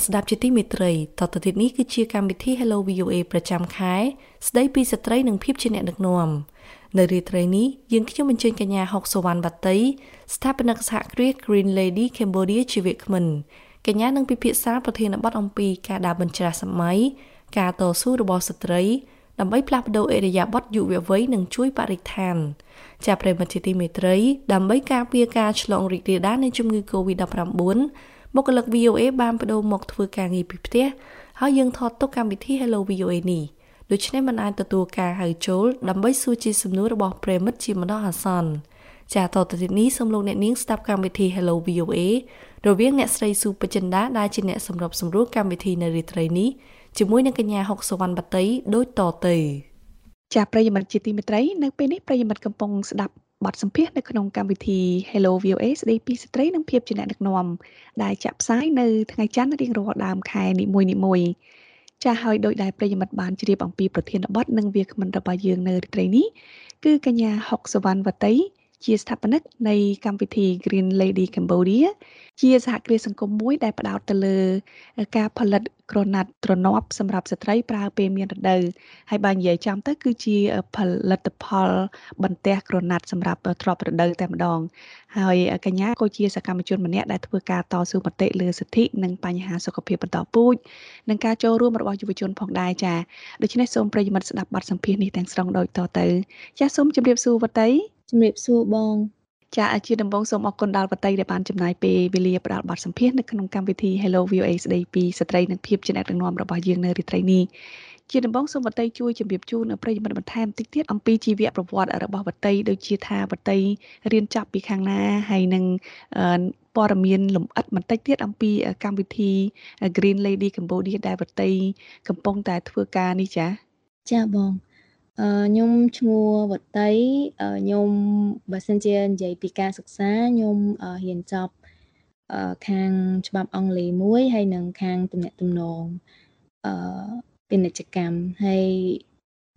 ស់លោកអ្នកស្ដាប់ជាទីមេត្រីតទៅទៀតនេះគឺជាកម្មវិធី Hello VOA ប្រចាំខែស្ដីពីស្ត្រីនិងភាពជាអ្នកដឹកនាំនៅរាត្រីនេះយើងខ្ញុំអញ្ជើញកញ្ញាហុកសវណ្ណបាតីស្ថាបនិកសហគ្រាស Green Lady Cambodia ជាវាគ្មិនកញ្ញានឹងពិភាក្សាប្រធានបទអំពីការដើរបញ្ច្រាស់សម័យការតស៊ូរបស់ស្ត្រីដើម្បីផ្លាស់ប្ដូរអេរយាប័តយុវវ័យនិងជួយបរិស្ថានជាប្រិមត្តជាទីមេត្រីដើម្បីការពារការឆ្លងរីករាលដាលនៃជំងឺ Covid-19 បុគ្គលិក VOA បានបដូរមកធ្វើការងារពីផ្ទះហើយយើងថតទុកកម្មវិធី Hello VOA នេះដូច្នេះមិនអាចទទួលការហៅចូលដើម្បីសួរជាសំណួររបស់ប្រិមិត្តជាម្ដងអាសន្នចាតទៅទីនេះសូមលោកអ្នកនាងស្ដាប់កម្មវិធី Hello VOA រវាងអ្នកស្រីស៊ូបចិន្តាដែលជាអ្នកសម្របសម្រួលកម្មវិធីនៅរាត្រីនេះជាមួយនឹងកញ្ញាហុកសវណ្ណបតីដូចតទៅចាប្រិយមិត្តជាទីមេត្រីនៅពេលនេះប្រិយមិត្តកំពុងស្ដាប់ បទសម្ភាសន៍នៅក្នុងកម្មវិធី Hello VOA ស្ដីពីស្ត្រីនិងភាពជាអ្នកដឹកនាំដែលចាក់ផ្សាយនៅថ្ងៃច័ន្ទរៀងរាល់ដើមខែនីមួយៗចាស់ហើយដោយដែលប្រិយមិត្តបានជ្រាបអំពីប្រធានបទនិងវាគ្មិនរបស់យើងនៅរាត្រីនេះគឺកញ្ញាហុកសវណ្ណវតី ជាស្ថាបនិកនៃកម្មវិធី Green Lady Cambodia ជាសហគ្រាសសង្គមមួយដែលផ្ដោតទៅលើ ការផលិតក្រណាត់ទ្រនាប់សម្រាប់ស្ត្រីប្រើពេលមានរដូវហើយបើនិយាយចំទៅ គឺជាផលិតផល បន្ទះក្រណាត់សម្រាប់ទ្របរដូវតែម្ដង ហើយកញ្ញាក៏ជាសកម្មជនម្នាក់ដែលធ្វើការតស៊ូមតិលើសិទ្ធិនិងបញ្ហាសុខភាពបន្តពូជនិងការចូលរួមរបស់យុវជនផងដែរចាដូច្នេះសូមប្រិយមិត្តស្ដាប់បទសម្ភាសន៍នេះទាំងស្រុងដូចតទៅចាសូមជម្រាបសួរវតី ជំរាបសួរបងចាជាដំបងសូមអរគុណដល់បតីដែលបានចំណាយពេលវេលាផ្ដល់បទសម្ភាសន៍នៅក្នុងកម្មវិធី Hello VOA ស្ដីពីស្ត្រីនិងភាពជាអ្នកដឹកនាំរបស់យើងនៅរាត្រីនេះជាដំបងសូមបតីជួយជម្រាបជូនប្រិយមិត្តបន្ថែមតិចទៀតអំពីជីវប្រវត្តិរបស់បតីដូចជាថាបតីរៀនចប់ពីខាងណាហើយនឹងព័ត៌មានលម្អិតបន្តិចទៀតអំពីកម្មវិធី Green Lady Cambodia ដែលបតីកំពុងតែធ្វើការនេះចាចាបង ខ្ញុំឈ្មោះវតីខ្ញុំបើសិនជានិយាយពីការសិក្សាខ្ញុំរៀនចប់ខាងច្បាប់អង់គ្លេសមួយហើយនិងខាងទំនាក់ទំនងអឺពាណិជ្ជកម្មហើយ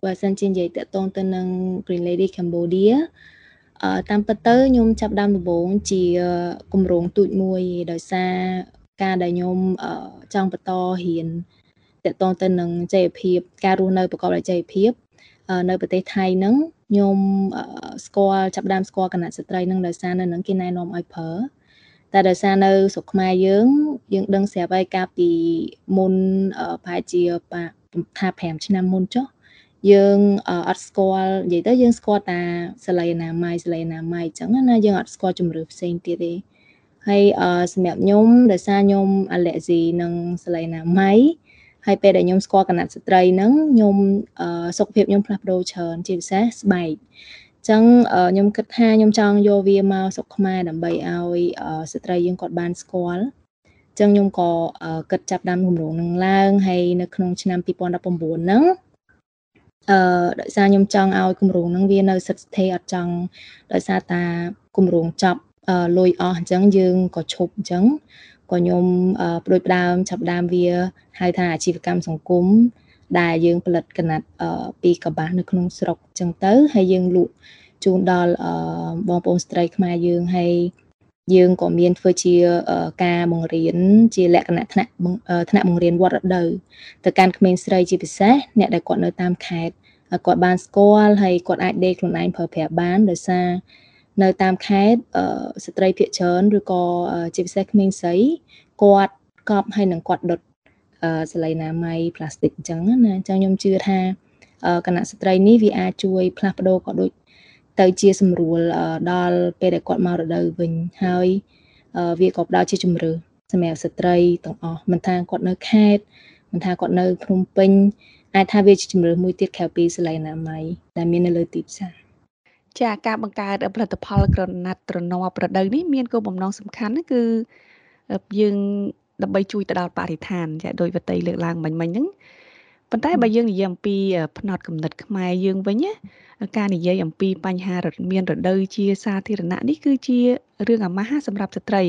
បើសិនជានិយាយតកតងទៅនឹង Green Lady Cambodia អឺតាមពិតទៅខ្ញុំចាប់ដើមដំបូងជាគម្រោងទូចមួយដោយសារការដែលខ្ញុំចង់បន្តរៀនតកតងទៅនឹងចីរភាពការរស់នៅប្រកបដោយចីរភាព នៅប្រទេសថៃហ្នឹងខ្ញុំស្គាល់ចាប់ដើមស្គាល់គណៈស្ត្រីហ្នឹងដោយសារនៅហ្នឹងគេណែនាំឲ្យប្រើតែដោយសារនៅស្រុកខ្មែរយើងយើងដឹងស្រាប់ហើយកាលពីមុនប្រហែលជាថា5ឆ្នាំមុនចុះយើងអត់ស្គាល់និយាយទៅយើងស្គាល់តាសលៃអនាម័យសលៃអនាម័យអញ្ចឹងណាយើងអត់ស្គាល់ជំរឿផ្សេងទៀតទេហើយសម្រាប់ខ្ញុំដោយសារខ្ញុំអាឡែស៊ីនឹងសលៃអនាម័យ ហើយពេលដែលខ្ញុំស្គាល់កណាត់ស្ត្រីហ្នឹងខ្ញុំសុខភាពខ្ញុំផ្លាស់ប្ដូរច្រើនជាពិសេសស្បែកអញ្ចឹងខ្ញុំគិតថាខ្ញុំចង់យកវាមកស្រុកខ្មែរដើម្បីឲ្យស្ត្រីយើងគាត់បានស្គាល់អញ្ចឹងខ្ញុំក៏គិតចាប់ដាំគម្រោងនឹងឡើងហើយនៅក្នុងឆ្នាំ2019ហ្នឹងអឺដោយសារខ្ញុំចង់ឲ្យគម្រោងហ្នឹងវានៅសិទ្ធិស្ថិរអត់ចង់ដោយសារតាគម្រោងចប់លុយអស់អញ្ចឹងយើងក៏ឈប់អញ្ចឹង ក៏ខ្ញុំបដិបដើមចាប់ដើមវាហៅថាអាជីវកម្មសង្គមដែលយើងផលិតកណាត់ពីកបាសនៅក្នុងស្រុកអញ្ចឹងទៅហើយយើងលក់ជូនដល់បងប្អូនស្ត្រីខ្មែរយើងហើយយើងក៏មានធ្វើជាការបង្រៀនជាលក្ខណៈថ្នាក់ថ្នាក់បង្រៀនវត្តរដូវទៅកាន់ក្មេងស្រីជាពិសេសអ្នកដែលគាត់នៅតាមខេត្តគាត់បានស្គាល់ហើយគាត់អាចដេកខ្លួនឯងប្រើប្រាស់បានដោយសារ នៅតាមខេត្តស្ត្រីភាគច្រើនឬក៏ជាពិសេសក្មេងស្រីគាត់កប់ហើយនឹងគាត់ដុតសលៃណាមៃផ្លាស្ទិកអញ្ចឹងណាអញ្ចឹងខ្ញុំជឿថាគណៈស្ត្រីនេះវាអាចជួយផ្លាស់ប្ដូរក៏ដូចទៅជាសម្រួលដល់ពេលដែលគាត់មករដូវវិញហើយវាក៏ផ្ដល់ជាជំរឿសម្រាប់ស្ត្រីទាំងអស់មិនថាគាត់នៅខេត្តមិនថាគាត់នៅភ្នំពេញអាចថាវាជាជំរឿមួយទៀតក្រៅពីសលៃណាមៃដែលមាននៅលើទីផ្សារ ចាការបង្កើតផលិតផលក្រណាត់ត្រណប់ប្រដៅនេះមានគោលបំណងសំខាន់គឺយើងដើម្បីជួយទៅដល់បរិស្ថានចាដោយវតីលើកឡើងមិញមិញហ្នឹងប៉ុន្តែបើយើងនិយាយអំពីផ្នត់កំណត់ខ្មែរយើងវិញណាការនិយាយអំពីបញ្ហាមានរដូវជាសាធារណៈនេះគឺជារឿងអាម៉ាស់សម្រាប់ស្ត្រី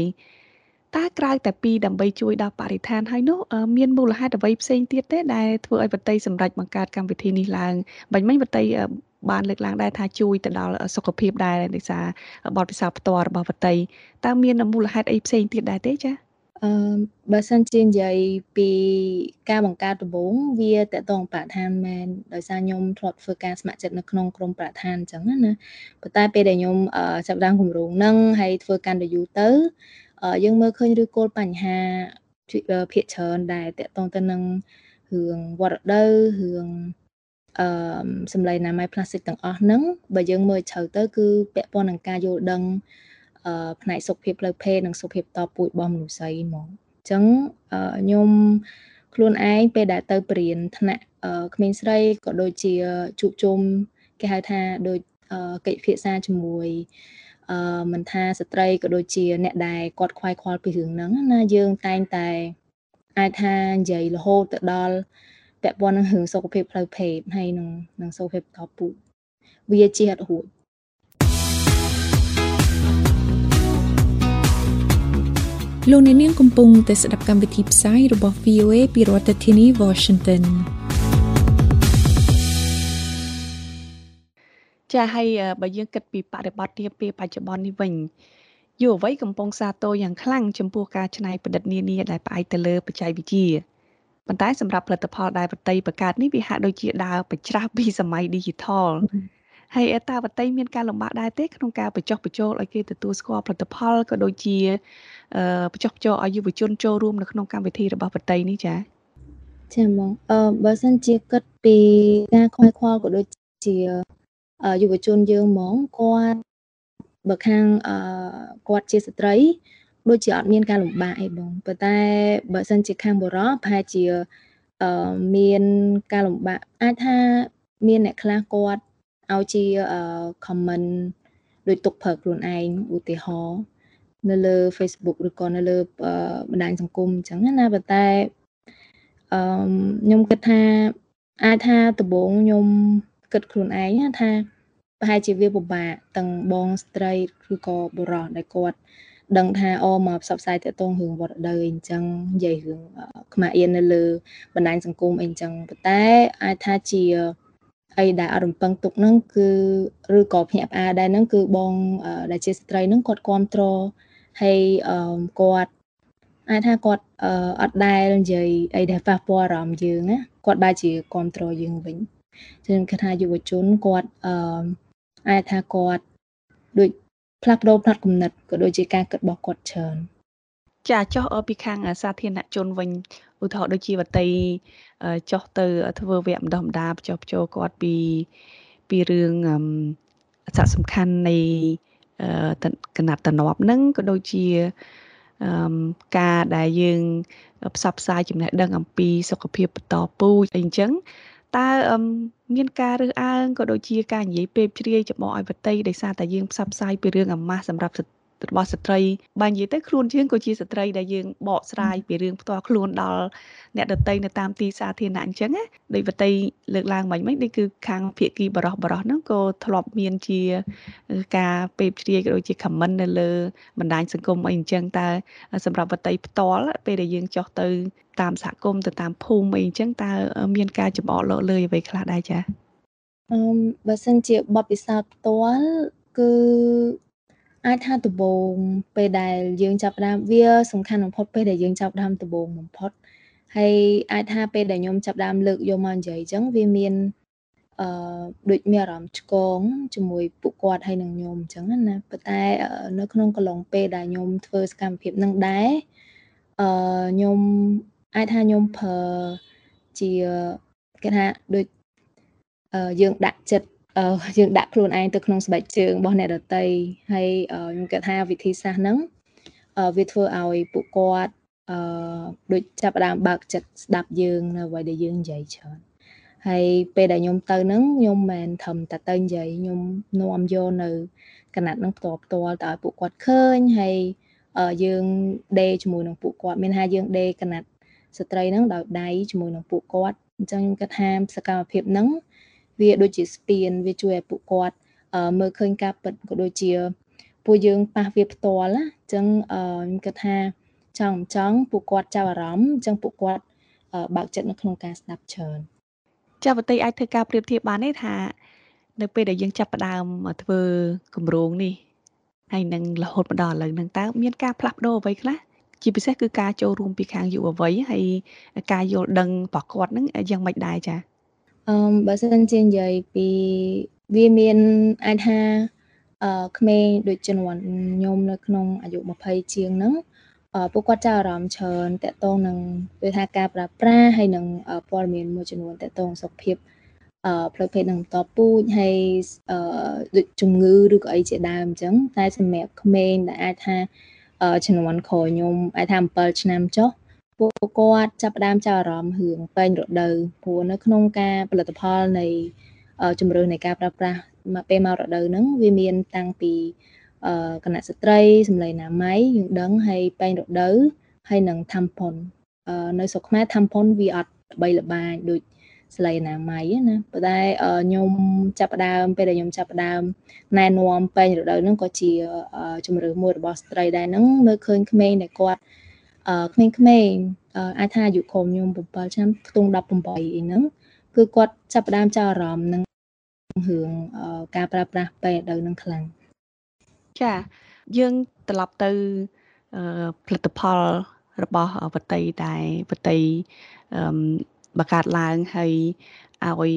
តើក្រៅតែពីដើម្បីជួយដល់បរិស្ថានហើយនោះមានមូលហេតុអ្វីផ្សេងទៀតទេដែលធ្វើឲ្យវតីសម្រេចបង្កើតកម្មវិធីនេះឡើងបាញ់មិញវតី បានលើកឡើងដែរថាជួយទៅដល់សុខភាពដែរដោយសារបទពិសោធន៍ផ្ទាល់របស់វតីតើមានមូលហេតុអីផ្សេងទៀតដែរទេចាអឺបើសិនជានិយាយពីការបង្កើតដំបូងវាតកតងប្រធានមែនដោយសារខ្ញុំធ្លាប់ធ្វើការស្ម័គ្រចិត្តនៅក្នុងក្រុមប្រធានអញ្ចឹងណាប៉ុន្តែពេលដែលខ្ញុំចាប់ដើមគម្រោងហ្នឹងហើយធ្វើកាន់តែយូរទៅយើងមើលឃើញឬគោលបញ្ហាភាគច្រើនដែលតកតងទៅនឹងរឿងវត្តដៅរឿង អឺសម្លេងណាម៉ៃផ្លាស្ទិកទាំងអស់ហ្នឹងបើយើងមើលជ្រៅទៅ គឺពាក់ព័ន្ធនឹងការយល់ដឹងអឺផ្នែកសុខភាពផ្លូវភេទនិងសុខភាពតពូជរបស់មនុស្សស្រីហ្មងអញ្ចឹងខ្ញុំខ្លួនឯងពេលដែលទៅបរៀនថ្នាក់ក្មេងស្រីក៏ដូចជាជួបជុំគេហៅថាដូចកិច្ចពិភាក្សាជាមួយអឺមិនថាស្ត្រីក៏ដូចជាអ្នកដែលគាត់ខ្វាយខ្វល់ពីរឿងហ្នឹងណាយើងតែងតែអាចថានិយាយរហូតទៅដល់ ពាក់ព័ន្ធនឹងរឿងសុខភាពផ្លូវភេទហើយនឹងនឹងសុខភាពតពូជវាជាអត់រួចលោកអ្នកនាងកំពុងតែស្ដាប់កម្មវិធីផ្សាយរបស់ VOA ពីរដ្ឋធានី Washington ចាហើយបើយើងគិតពីបរិបទនាពេលបច្ចុប្បន្ននេះវិញយុវវ័យកំពុងសាទរយ៉ាងខ្លាំងចំពោះការច្នៃប្រឌិតនានាដែលផ្អែកទៅលើបច្ចេកវិទ្យា ប៉ុន្តែសម្រាប់ផលិតផលដែលបតីបង្កើតនេះវាហាក់ដូចជាដើរបញ្ច្រាស់ពីសម័យ Digital ហើយអតាបតីមានការលំបាកដែរទេក្នុងការបញ្ចុះបញ្ចូលឲ្យគេទទួលស្គាល់ផលិតផលក៏ដូចជាអឺបញ្ចុះបញ្ចូលឲ្យយុវជនចូលរួមនៅក្នុងកម្មវិធីរបស់បតីនេះចា៎ចាហ្មងអឺបើសិនជាគិតពីការខ្វាយខ្វល់ក៏ដូចជាយុវជនយើងហ្មងគាត់បើខាងអឺគាត់ជាស្ត្រី ដូចជាអត់មានការលំបាកអីបងប៉ុន្តែបើសិនជាខាងបរោះប្រហែលជាអឺមានការលំបាកអាចថាមានអ្នកខ្លះគាត់ឲ្យជា comment ដូចទុកប្រើខ្លួនឯងឧទាហរណ៍នៅលើ Facebook ឬក៏នៅលើបណ្ដាញសង្គមអញ្ចឹងណាប៉ុន្តែអឺខ្ញុំគិតថាអាចថាដំបូងខ្ញុំគិតខ្លួនឯងថាប្រហែលជាវាពិបាកទាំងបងស្ត្រីឬក៏បុរសដែលគាត់ ដឹងថាអូមកផ្សព្វផ្សាយទាក់ទងរឿងវត្តដៅអីអញ្ចឹងនិយាយរឿងខ្មែរអៀននៅលើបណ្ដាញសង្គមអីអញ្ចឹងប៉ុន្តែអាចថាជាអីដែលអត់រំពឹងទុកហ្នឹងគឺឬក៏ភ្ញាក់ផ្អើលដែរហ្នឹងគឺបងដែលជាស្ត្រីហ្នឹងគាត់គ្រប់គ្រងហើយគាត់អាចថាគាត់អត់ដែលនិយាយអីដែលប៉ះពាល់អារម្មណ៍យើងណាគាត់បែរជាគ្រប់គ្រងយើងវិញចឹងគេថាយុវជនគាត់អឺអាចថាគាត់ដូច ផ្លាស់ប្ដូរផ្នត់គំនិតក៏ដូចជាការគិតរបស់គាត់ច្រើនចាចុះពីខាងសាធារណជនវិញឧទាហរណ៍ដូចជាវតីចុះទៅធ្វើវគ្គបណ្ដុះបណ្ដាលចុះបញ្ចូលគាត់ពីពីរឿងសារៈសំខាន់នៃកណាត់តំណប់ហ្នឹងក៏ដូចជាការដែលយើងផ្សព្វផ្សាយចំណេះដឹងអំពីសុខភាពបន្តពូជអីអញ្ចឹង តើមានការរើសអើងក៏ដូចជាការនិយាយពេបជ្រាយចំអកឲ្យវតីដោយសារតែយើងផ្សព្វផ្សាយពីរឿងអាម៉ាស់សម្រាប់ របស់ស្ត្រីបើនិយាយទៅខ្លួនយើងក៏ជាស្ត្រីដែលយើងបកស្រាយពីរឿងផ្ទាល់ខ្លួនដល់អ្នកដតីនៅតាមទីសាធារណៈអញ្ចឹងណាដោយវតីលើកឡើងមិញមិញដូចគឺខាងភៀកគីបរោះបរោះហ្នឹងក៏ធ្លាប់មានជាការពេបជ្រាយក៏ដូចជា comment នៅលើបណ្ដាញសង្គមអីអញ្ចឹងតើសម្រាប់វតីផ្ទាល់ពេលដែលយើងចុះទៅតាមសហគមន៍ទៅតាមភូមិអីអញ្ចឹងតើមានការចំអកលក់លើអ្វីខ្លះដែរចា៎អឺបើសិនជាបបពិសោធន៍ផ្ទាល់គឺ អាចថាដំបូងពេលដែលយើងចាប់ផ្ដើមវា សំខាន់បំផុតពេលដែលយើងចាប់ផ្ដើមដំបូងបំផុតហើយអាចថាពេលដែលខ្ញុំចាប់ផ្ដើមលើកយកមកនិយាយអញ្ចឹងវាមានអឺដូចមានអារម្មណ៍ឆ្កងជាមួយពួកគាត់ហើយនឹងខ្ញុំអញ្ចឹងណាប៉ុន្តែនៅក្នុងកន្លងពេលដែលខ្ញុំធ្វើសកម្មភាពនឹងដែរអឺខ្ញុំអាចថាខ្ញុំប្រើជាគេថាដូចយើងដាក់ចិត្ត យើងដាក់ខ្លួនឯងទៅក្នុងស្បែកជើងរបស់អ្នកដតីហើយខ្ញុំគិតថាវិធីសាស្ត្រហ្នឹងវាធ្វើឲ្យពួកគាត់អឺដូចចាប់ផ្ដើមបើកចិត្តស្ដាប់យើងនៅអ្វីដែលយើងនិយាយច្រើនហើយពេលដែលខ្ញុំទៅហ្នឹងខ្ញុំមិនត្រឹមតែទៅនិយាយខ្ញុំនាំយកនៅកណាត់ហ្នឹងផ្ទាល់ផ្ទាល់ទៅឲ្យពួកគាត់ឃើញហើយយើងដេជាមួយនឹងពួកគាត់មានថាយើងដេកណាត់ស្ត្រីហ្នឹងដោយដៃជាមួយនឹងពួកគាត់អញ្ចឹងខ្ញុំគិតថាសកម្មភាពហ្នឹង វាដូចជាស្ពានវាជួយឲ្យពួកគាត់មើលឃើញការពិតក៏ដូចជាពួកយើងប៉ះវាផ្ទាល់ណាអញ្ចឹងខ្ញុំគិតថាចង់ចង់ពួកគាត់ចាប់អារម្មណ៍អញ្ចឹងពួកគាត់បើកចិត្តនៅក្នុងការស្ដាប់ច្រើនចាវតីអាចធ្វើការប្រៀបធៀបបានទេថានៅពេលដែលយើងចាប់ផ្ដើមធ្វើគម្រោងនេះហើយនឹងរហូតមកដល់ឥឡូវហ្នឹងតើមានការផ្លាស់ប្ដូរអ្វីខ្លះជាពិសេសគឺការចូលរួមពីខាងយុវវ័យហើយការយល់ដឹងរបស់គាត់ហ្នឹងយ៉ាងម៉េចដែរចា អឺបើសិនជានិយាយពីវាមានអាចថាអឺក្មេងដូចជំនាន់ខ្ញុំនៅក្នុងអាយុ20ជាងហ្នឹងពួកគាត់ចាប់អារម្មណ៍ច្រើនតកតងនឹងដូចថាការប្រើប្រាស់ហើយនឹងព័ត៌មានមួយចំនួនតកតងសុខភាពអឺផ្លូវភេទនឹងបន្តពូជហើយអឺដូចជំងឺឬក៏អីជាដើមអញ្ចឹងតែសម្រាប់ក្មេងដែលអាចថាជំនាន់ក្រោយខ្ញុំអាចថា7ឆ្នាំចុះ ពួកគាត់ចាប់ផ្ដើមចាប់អារម្មណ៍រឿងពេញរដូវព្រោះនៅក្នុងការផលិតផលនៃជំរឿននៃការប្រើប្រាស់មកពេលមករដូវហ្នឹងវាមានតាំងពីគណៈស្ត្រីសម្លេងណាម័យយើងដឹងហើយពេញរដូវហើយនឹង tampon នៅស្រុកខ្មែរ tampon វាអត់ល្បីល្បាញដូចស្លៃអនាម័យណាប៉ុន្តែខ្ញុំចាប់ផ្ដើមពេលដែលខ្ញុំចាប់ផ្ដើមណែនាំពេញរដូវហ្នឹងក៏ជាជំរឿមួយរបស់ស្ត្រីដែរហ្នឹងមើលឃើញក្មេងដែលគាត់អឺ ក្មេងៗអាចថាអាយុក្រុមខ្ញុំ7ឆ្នាំខ្ទង់18អីហ្នឹងគឺគាត់ចាប់ផ្ដើមចាប់អារម្មណ៍នឹងរឿងការប្រើប្រាស់ពេលរដូវហ្នឹងខ្លាំងចាយើងត្រឡប់ទៅផលិតផលរបស់វតីដែលវតីអឺបង្កើតឡើងហើយឲ្យ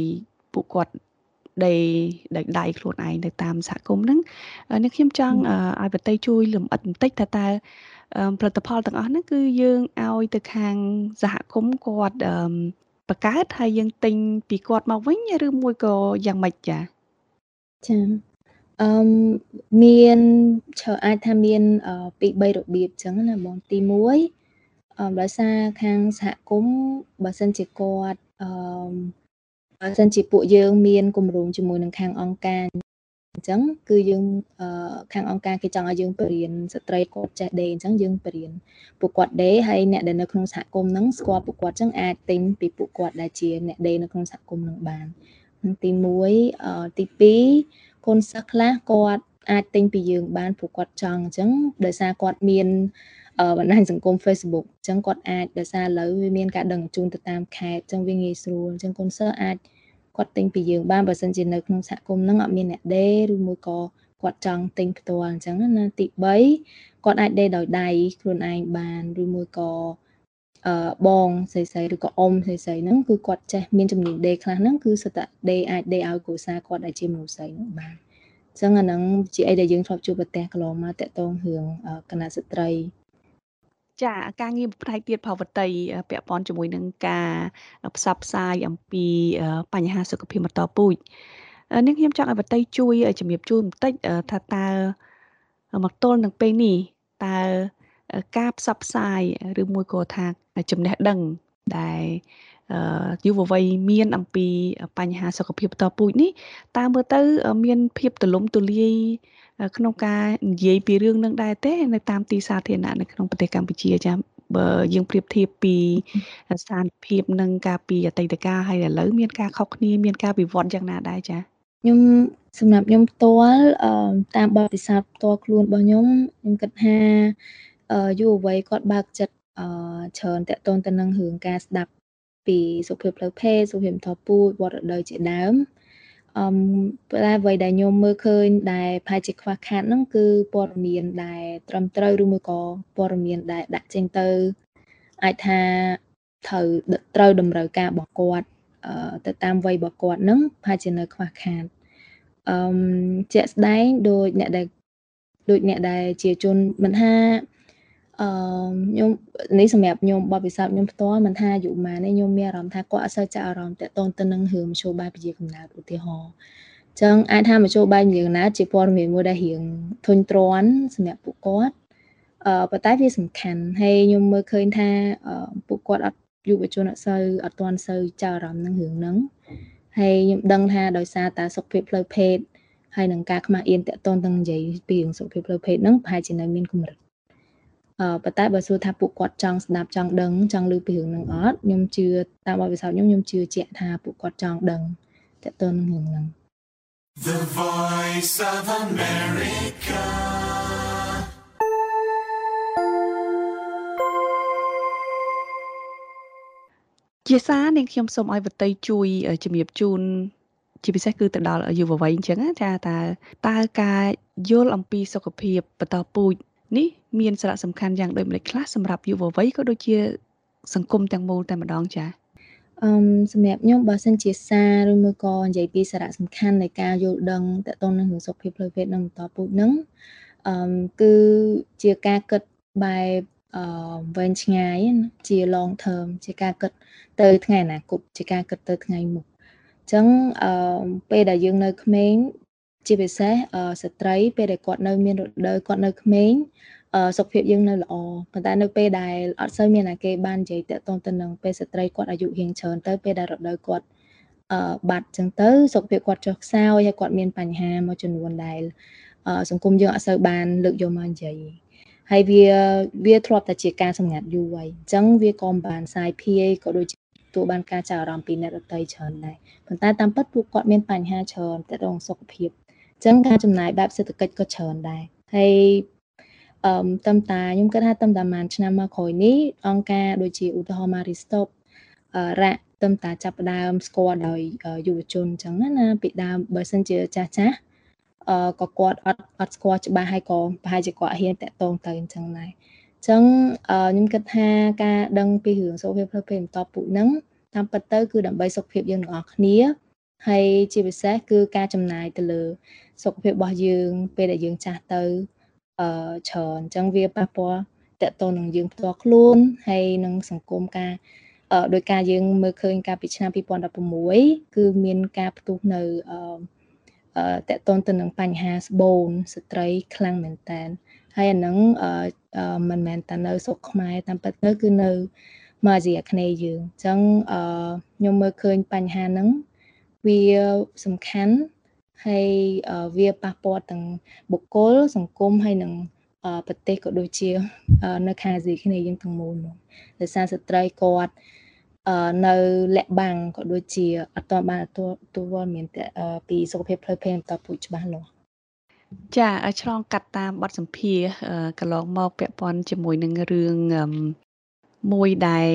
ពួកគាត់ដេដោយដៃខ្លួនឯងទៅតាមសហគមន៍ហ្នឹងនេះខ្ញុំចង់ឲ្យបតីជួយលំអិតបន្តិចថាតើ ផលិតផលទាំងអស់ហ្នឹងគឺយើងឲ្យទៅខាងសហគមន៍គាត់បង្កើតហើយយើងទិញពីគាត់មកវិញឬមួយក៏យ៉ាងម៉េចចាចាអឺមានច្រើនអាចថាមានពី3របៀបចឹងណាបងទី1អឺដោយសារខាងសហគមន៍បើសិនជាគាត់អឺបើសិនជាពួកយើងមានគម្រោងជាមួយនឹងខាងអង្គការ អញ្ចឹងគឺយើងខាងអង្គការគេចង់ឲ្យយើងបរៀនស្ត្រីគាត់ចេះដេរអញ្ចឹងយើងបរៀនពួកគាត់ដេរហើយអ្នកដែលនៅក្នុងសហគមន៍ហ្នឹងស្គាល់ពួកគាត់អញ្ចឹងអាចទិញពីពួកគាត់ដែលជាអ្នកដេរនៅក្នុងសហគមន៍ហ្នឹងបានទី1ទី2កូនសិស្សខ្លះគាត់អាចទិញពីយើងបានព្រោះគាត់ចង់អញ្ចឹងដោយសារគាត់មានបណ្ដាញសង្គម Facebook អញ្ចឹងគាត់អាចដោយសារឥឡូវវាមានការដឹងជូនទៅតាមខេត្តអញ្ចឹងវាងាយស្រួលអញ្ចឹងកូនសិស្សអាច គាត់ទិញពីយើងបានបើសិនជានៅក្នុងសហគមន៍ហ្នឹងអត់មានអ្នកដេរឬមួយក៏គាត់ចង់ទិញផ្ទាល់អញ្ចឹងណាទី3គាត់អាចដេរដោយដៃខ្លួនឯងបានឬមួយក៏អឺបងស្រីស្រីឬក៏អ៊ំស្រីស្រីហ្នឹងគឺគាត់ចេះមានជំនាញដេរខ្លះហ្នឹងគឺសិតតែដេរអាចដេរឲ្យគ្រួសារគាត់ដែលជាមនុស្សស្រីហ្នឹងបានអញ្ចឹងអាហ្នឹងជាអីដែលយើងធ្លាប់ជួបប្រទះកន្លងមកតកតងរឿងគណៈស្ត្រី ចាការងារផ្នែកទៀតផលវតីពាក់ព័ន្ធជាមួយនឹងការផ្សព្វផ្សាយអំពីបញ្ហាសុខភាពបន្តពូជនេះខ្ញុំចង់ឲ្យវតីជួយជំរាបជូនបន្តិចថាតើមកទល់នឹងពេលនេះតើការផ្សព្វផ្សាយឬមួយក៏ថាចំណេះដឹងដែលយុវវ័យមានអំពីបញ្ហាសុខភាពបន្តពូជនេះតើមើលទៅមានភាពទូលំទូលាយ ក្នុងការនិយាយពីរឿងនឹងដែរទេ នៅតាមទីសាធារណៈនៅក្នុងប្រទេសកម្ពុជាចាបើយើងប្រៀបធៀបពីស្ថានភាពនឹងការពីអតីតកាលហើយឥឡូវមានការខុសគ្នាមានការវិវត្តយ៉ាងណាដែរចាខ្ញុំសម្រាប់ខ្ញុំផ្ទាល់តាមបទពិសោធន៍ផ្ទាល់ខ្លួនរបស់ខ្ញុំខ្ញុំគិតថាយុវវ័យគាត់បើកចិត្តច្រើនតកតងទៅនឹងរឿងការស្ដាប់ពីសុខភាពផ្លូវភេទសុខភាពថពូជវត្តរដូវជាដើម អឺតែអ្វីដែលខ្ញុំមើលឃើញដែលប្រហែលជាខ្វះខាតហ្នឹងគឺព័ត៌មានដែលត្រឹមត្រូវឬមួយក៏ព័ត៌មានដែលដាក់ចេញទៅអាចថាត្រូវត្រូវតម្រូវការរបស់គាត់ទៅតាមវ័យរបស់គាត់ហ្នឹងប្រហែលជានៅខ្វះខាតអឺជាក់ស្ដែងដូចអ្នកដែលដូចអ្នកដែលជាជនមិនថា អឺខ្ញុំនេះសម្រាប់ខ្ញុំបបពិសោធន៍ខ្ញុំផ្ទាល់មិនថាអាយុប៉ុន្មានទេខ្ញុំមានអារម្មណ៍ថាគាត់អត់សូវចាក់អារម្មណ៍តាក់ទងទៅនឹងរឿងមជ្ឈបាយពជាកំណើតឧទាហរណ៍ចឹងអាចថាមជ្ឈបាយពជាកំណើតជាព័ត៌មានមួយដែលរៀងធុញទ្រាន់សម្រាប់ពួកគាត់អឺប៉ុន្តែវាសំខាន់ហើយខ្ញុំមើលឃើញថាពួកគាត់អត់យុវជនអត់សូវអត់ទាន់សូវចាក់អារម្មណ៍នឹងរឿងហ្នឹងហើយខ្ញុំដឹងថាដោយសារតែសុខភាពផ្លូវភេទហើយនឹងការខ្មាស់អៀនតាក់ទងទាំងនិយាយពីរឿងសុខភាពផ្លូវភេទហ្នឹងប្រហែលជានៅមានកម្រិតអឺ ប៉ុន្តែបើសួរថាពួកគាត់ចង់ស្ដាប់ចង់ដឹងចង់ឮពីរឿងហ្នឹងអត់ខ្ញុំជឿតាមបទពិសោធន៍ខ្ញុំខ្ញុំជឿជាក់ថាពួកគាត់ចង់ដឹងតើតើនឹងរឿងហ្នឹង The Voice of America ជាសារនាងខ្ញុំសូមឲ្យវតីជួយជំរាបជូនជាពិសេសគឺទៅដល់យុវវ័យអញ្ចឹងចាតើតើការយល់អំពីសុខភាពបន្តពូជ នេះមានសារៈសំខាន់យ៉ាងដូចម្តេចខ្លះសម្រាប់យុវវ័យក៏ដូចជាសង្គមទាំងមូលតែម្ដងចា៎អឺសម្រាប់ខ្ញុំបើសិនជាសារឬមួយក៏និយាយពីសារៈសំខាន់នៃការយល់ដឹងតទៅនឹងសុខភាពផ្លូវភេទនិងបន្តពូជនឹងអឺគឺជាការគិតបែបអឺវែងឆ្ងាយជា long term ជាការគិតទៅថ្ងៃអនាគតជាការគិតទៅថ្ងៃមុខអញ្ចឹងអឺពេលដែលយើងនៅក្មេង ជាពិសេសស្ត្រីពេលដែលគាត់នៅមានរដូវគាត់នៅក្មេងសុខភាពយើងនៅល្អប៉ុន្តែនៅពេលដែលអត់សូវមានអាគេបាននិយាយតាក់ទងទៅនឹងពេលស្ត្រីគាត់អាយុរៀងច្រើនទៅពេលដែលរដូវគាត់អឺបាត់ចឹងទៅសុខភាពគាត់ចុះខ្សោយហើយគាត់មានបញ្ហាមួយចំនួនដែលសង្គមយើងអត់សូវបានលើកយកមកនិយាយហើយវាវាធ្លាប់តែជាការសម្ងាត់យូរហើយអញ្ចឹងវាក៏មិនបានសាយភាយក៏ដូចជាទទួលបានការចាប់អារម្មណ៍ពីអ្នកដទៃច្រើនដែរប៉ុន្តែតាមពិតពួកគាត់មានបញ្ហាច្រើនទាក់ទងសុខភាព អញ្ចឹងការចំណាយបែបសេដ្ឋកិច្ចក៏ច្រើនដែរហើយអឺតាមតាខ្ញុំគិតថាតាមតាប្រហែលឆ្នាំមកក្រោយនេះអង្គការដូចជាឧទាហរណ៍ Maristop រ៉ាក់តាមតាចាប់ដើមស្គាល់ដោយយុវជនអញ្ចឹងណាពីដើមបើសិនជាចាស់ចាស់អឺក៏គាត់អត់អត់ស្គាល់ច្បាស់ហើយក៏ប្រហែលជាគាត់ហ៊ានតាក់ទងទៅអញ្ចឹងដែរអញ្ចឹងខ្ញុំគិតថាការដឹងពីរឿងសុខភាពផ្លូវភេទបន្តពូជហ្នឹងតាមពិតទៅគឺដើម្បីសុខភាពយើងទាំងអស់គ្នាហើយជាពិសេសគឺការចំណាយទៅលើ សុខភាពរបស់យើង ពេលដែលយើងចាស់ទៅអឺច្រើនអញ្ចឹងវាប៉ះពាល់តកតទៅនឹងយើងផ្ទាល់ខ្លួនហើយនឹងសង្គមការអឺដោយការយើងមើលឃើញកាលពីឆ្នាំ2016គឺមានការផ្ទុះនៅអឺតកតទៅនឹងបញ្ហាស្បូនស្ត្រីខ្លាំងមែនតើហើយអាហ្នឹងអឺមិនមែនតែនៅស្រុកខ្មែរតាមពិតទៅគឺនៅមកអាស៊ីអាគ្នេយ៍យើងអញ្ចឹងអឺខ្ញុំមើលឃើញបញ្ហាហ្នឹងវាសំខាន់ ហើយវាប៉ះពាល់ទាំងបុគ្គលសង្គមហើយនឹងប្រទេសក៏ដូចជានៅខាងអាស៊ីគ្នាយើងទាំងមូលមកដោយសារស្ត្រីគាត់នៅលាក់បាំងក៏ដូចជាអត់ទាន់បានទទួលវល់មានពីសុខភាពផ្លូវភេទបន្តពូជច្បាស់លាស់ចាឆ្លងកាត់តាមបទសម្ភាសកន្លងមកពាក់ព័ន្ធជាមួយនឹងរឿងមួយដែល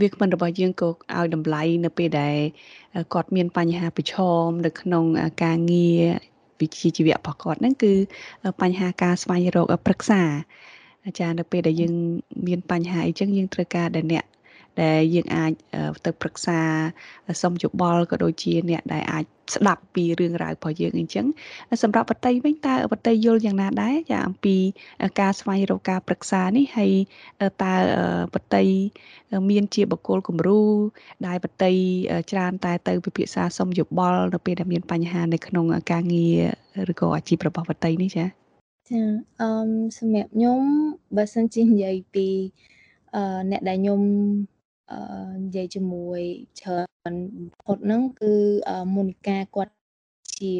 វាគ្មិនរបស់យើងក៏ឲ្យតម្លៃនៅពេលដែល គាត់មានបញ្ហាប្រឈមនៅក្នុងការងារវិជ្ជាជីវៈរបស់គាត់ហ្នឹងគឺបញ្ហាការស្វែងរកប្រឹក្សាចានៅពេលដែលយើងមានបញ្ហាអីចឹងយើងត្រូវការដែលអ្នក ដែលយើងអាចទៅប្រឹក្សាសុំយោបល់ក៏ដូចជាអ្នកដែលអាចស្ដាប់ពីរឿងរ៉ាវរបស់យើងអញ្ចឹងសម្រាប់បតីវិញតើបតីយល់យ៉ាងណាដែរចាអំពីការស្វែងរកការប្រឹក្សានេះហើយតើបតីមានជាបកគលគំរូដែលបតីច្រើនតែទៅពិភាក្សាសុំយោបល់នៅពេលដែលមានបញ្ហានៅក្នុងការងារឬក៏អាជីពរបស់បតីនេះចាចាអឺសម្រាប់ខ្ញុំបើសិនជានិយាយពីអឺអ្នកដែលខ្ញុំអឺ និយាយជាមួយច្រើនបំផុតហ្នឹងគឺមូនីកាគាត់ជា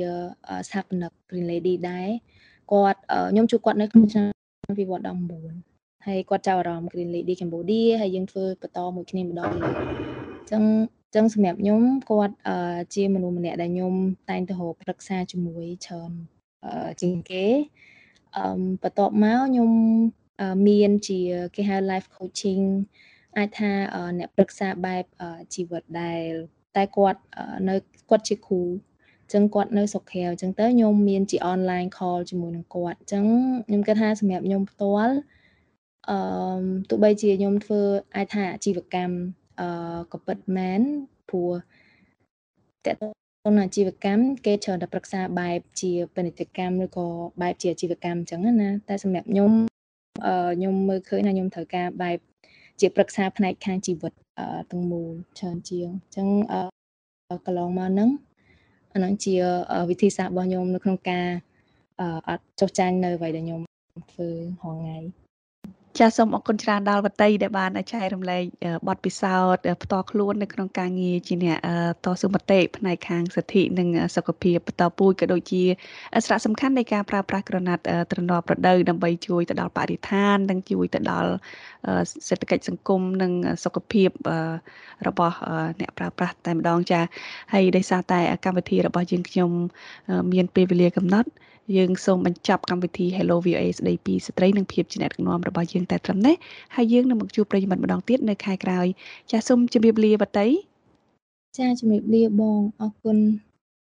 ស្ថាបនិក Green Lady ដែរគាត់ខ្ញុំជួបគាត់នៅក្នុងឆ្នាំ2019ហើយគាត់ចាប់អារម្មណ៍ Green Lady Cambodia ហើយយើងធ្វើបន្តមួយគ្នាម្ដងទៀតអញ្ចឹងចឹងសម្រាប់ខ្ញុំគាត់ជាមនុស្សម្នាក់ដែលខ្ញុំតែងទៅរកប្រឹក្សាជាមួយច្រើនជាងគេអឺបន្ទាប់មកខ្ញុំមានជាគេហៅ life coaching អាចថាអ្នកប្រឹក្សាបែបជីវិតដែលតែគាត់នៅគាត់ជាគ្រូចឹងគាត់នៅស្រុកក្រៅចឹងទៅខ្ញុំមានជា online call ជាមួយនឹងគាត់ចឹងខ្ញុំគិតថាសម្រាប់ខ្ញុំផ្ទាល់អឺទោះបីជាខ្ញុំធ្វើអាចថាអាជីវកម្មអឺក៏ពិតមែនព្រោះតើតើអាជីវកម្មគេច្រើនតែប្រឹក្សាបែបជាពាណិជ្ជកម្មឬក៏បែបជាអាជីវកម្មអញ្ចឹងណាតែសម្រាប់ខ្ញុំអឺខ្ញុំមើលឃើញថាខ្ញុំត្រូវការបែប ជាប្រឹក្សាផ្នែកខាងជីវិតទាំងមូលច្រើនជាងអញ្ចឹងកន្លងមកហ្នឹងអាហ្នឹងជាវិធីសាស្ត្ររបស់ខ្ញុំនៅក្នុងការអត់ចុះចាញ់នៅអ្វីដែលខ្ញុំធ្វើរាល់ថ្ងៃ ចាសសូមអរគុណច្រើនដល់វតីដែលបានចែករំលែកបទពិសោធន៍ផ្ទាល់ខ្លួននៅក្នុងការងារជាអ្នកតស៊ូមតិផ្នែកខាងសិទ្ធិនិងសុខភាពបន្តពូជក៏ដូចជាសារៈសំខាន់នៃការប្រើប្រាស់ក្រណាត់ទ្រនាប់ប្រដៅដើម្បីជួយទៅដល់បរិស្ថាន និងជួយទៅដល់សេដ្ឋកិច្ចសង្គមនិងសុខភាពរបស់អ្នកប្រើប្រាស់តែម្ដងចាហើយដោយសារតែកម្មវិធីរបស់យើងខ្ញុំមានពេលវេលាកំណត់ យើងសូមបញ្ចប់កម្មវិធី Hello VOA ស្ដីពីស្ត្រីនិងភាពជាអ្នកដឹកនាំរបស់យើងតែត្រឹមនេះហើយយើងនឹងមកជួបប្រិយមិត្តម្ដងទៀតនៅខែក្រោយចាសសូមជម្រាបលាបតីចាជម្រាបលាបងអរគុណ